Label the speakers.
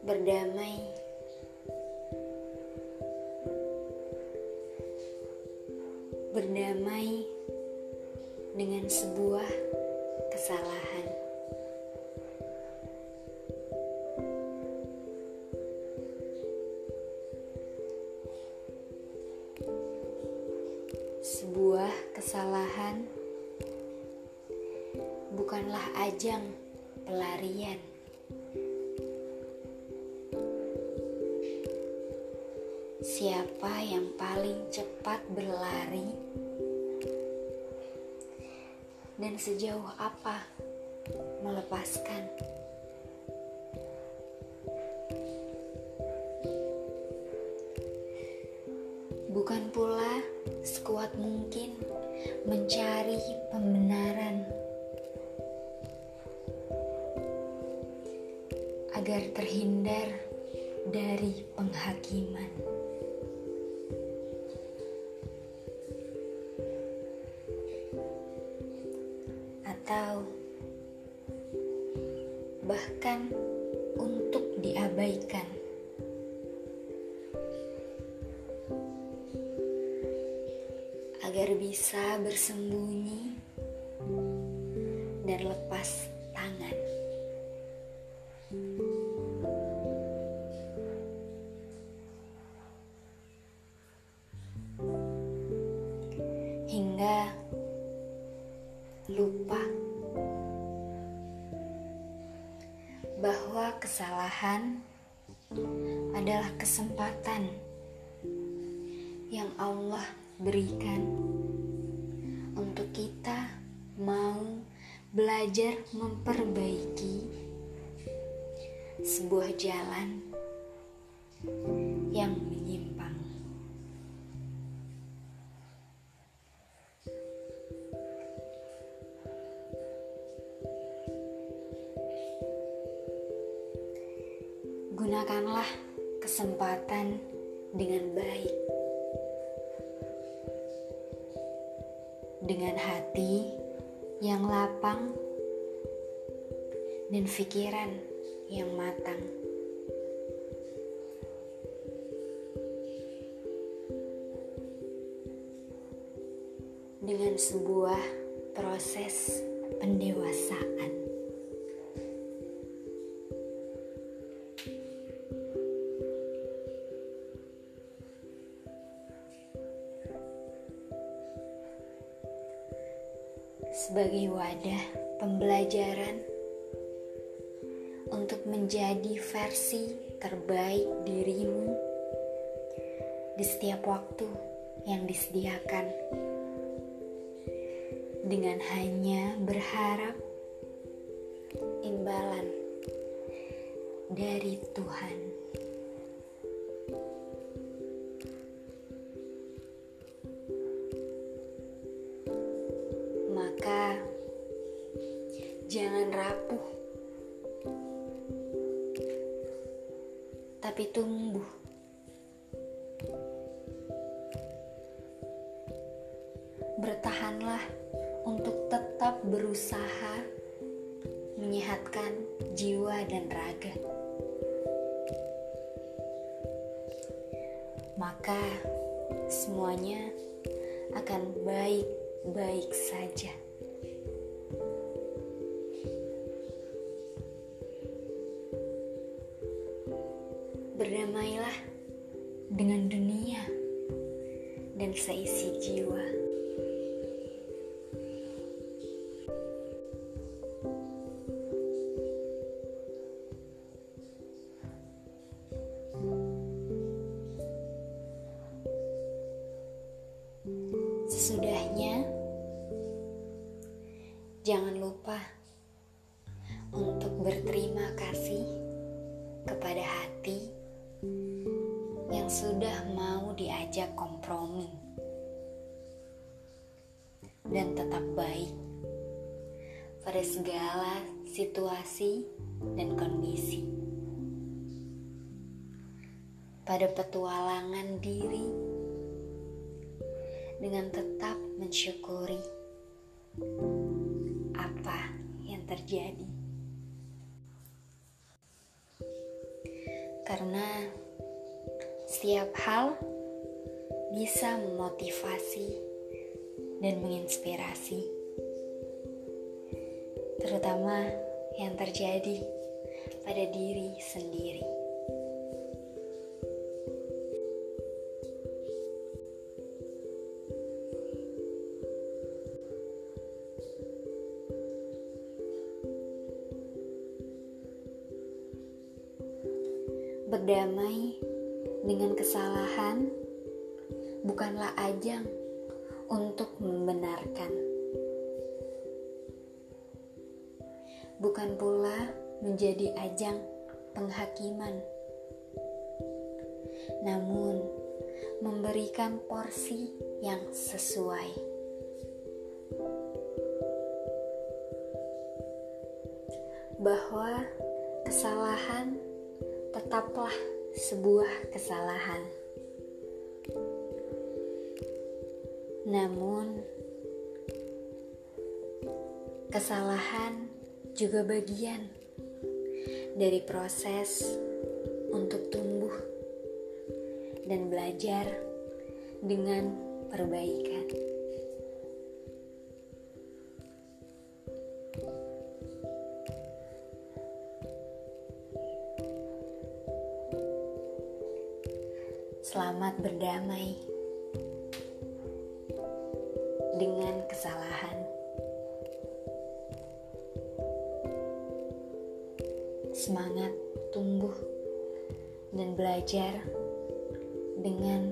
Speaker 1: berdamai. Berdamai dengan sebuah kesalahan. Sebuah kesalahan bukanlah ajang pelarian Siapa yang paling cepat berlari dan sejauh apa melepaskan? Bukan pula sekuat mungkin mencari pembenaran agar terhindar dari penghakiman. Bahkan untuk diabaikan. Agar bisa bersembunyi dan lepas tangan. Bahwa kesalahan adalah kesempatan yang Allah berikan untuk kita mau belajar memperbaiki sebuah jalan yang Gunakanlah kesempatan dengan baik. Dengan hati yang lapang dan pikiran yang matang. Dengan sebuah proses pendewasaan. Sebagai wadah pembelajaran untuk menjadi versi terbaik dirimu di setiap waktu yang disediakan dengan hanya berharap imbalan dari Tuhan. Jangan rapuh, tapi tumbuh. Bertahanlah untuk tetap berusaha menyehatkan jiwa dan raga. Maka semuanya akan baik-baik saja. Berdamailah dengan dunia dan seisi jiwa. Sesudahnya, jangan lupa untuk berterima kasih kepada hati yang sudah mau diajak kompromi dan tetap baik pada segala situasi dan kondisi. Pada petualangan diri dengan tetap mensyukuri apa yang terjadi. Karena setiap hal bisa memotivasi dan menginspirasi, terutama yang terjadi pada diri sendiri. Berdamai dengan kesalahan bukanlah ajang untuk membenarkan, bukan pula menjadi ajang penghakiman, namun memberikan porsi yang sesuai. Bahwa kesalahan tetaplah sebuah kesalahan. Namun, kesalahan juga bagian dari proses untuk tumbuh dan belajar dengan perbaikan. Berdamai dengan kesalahan. Semangat tumbuh dan belajar dengan.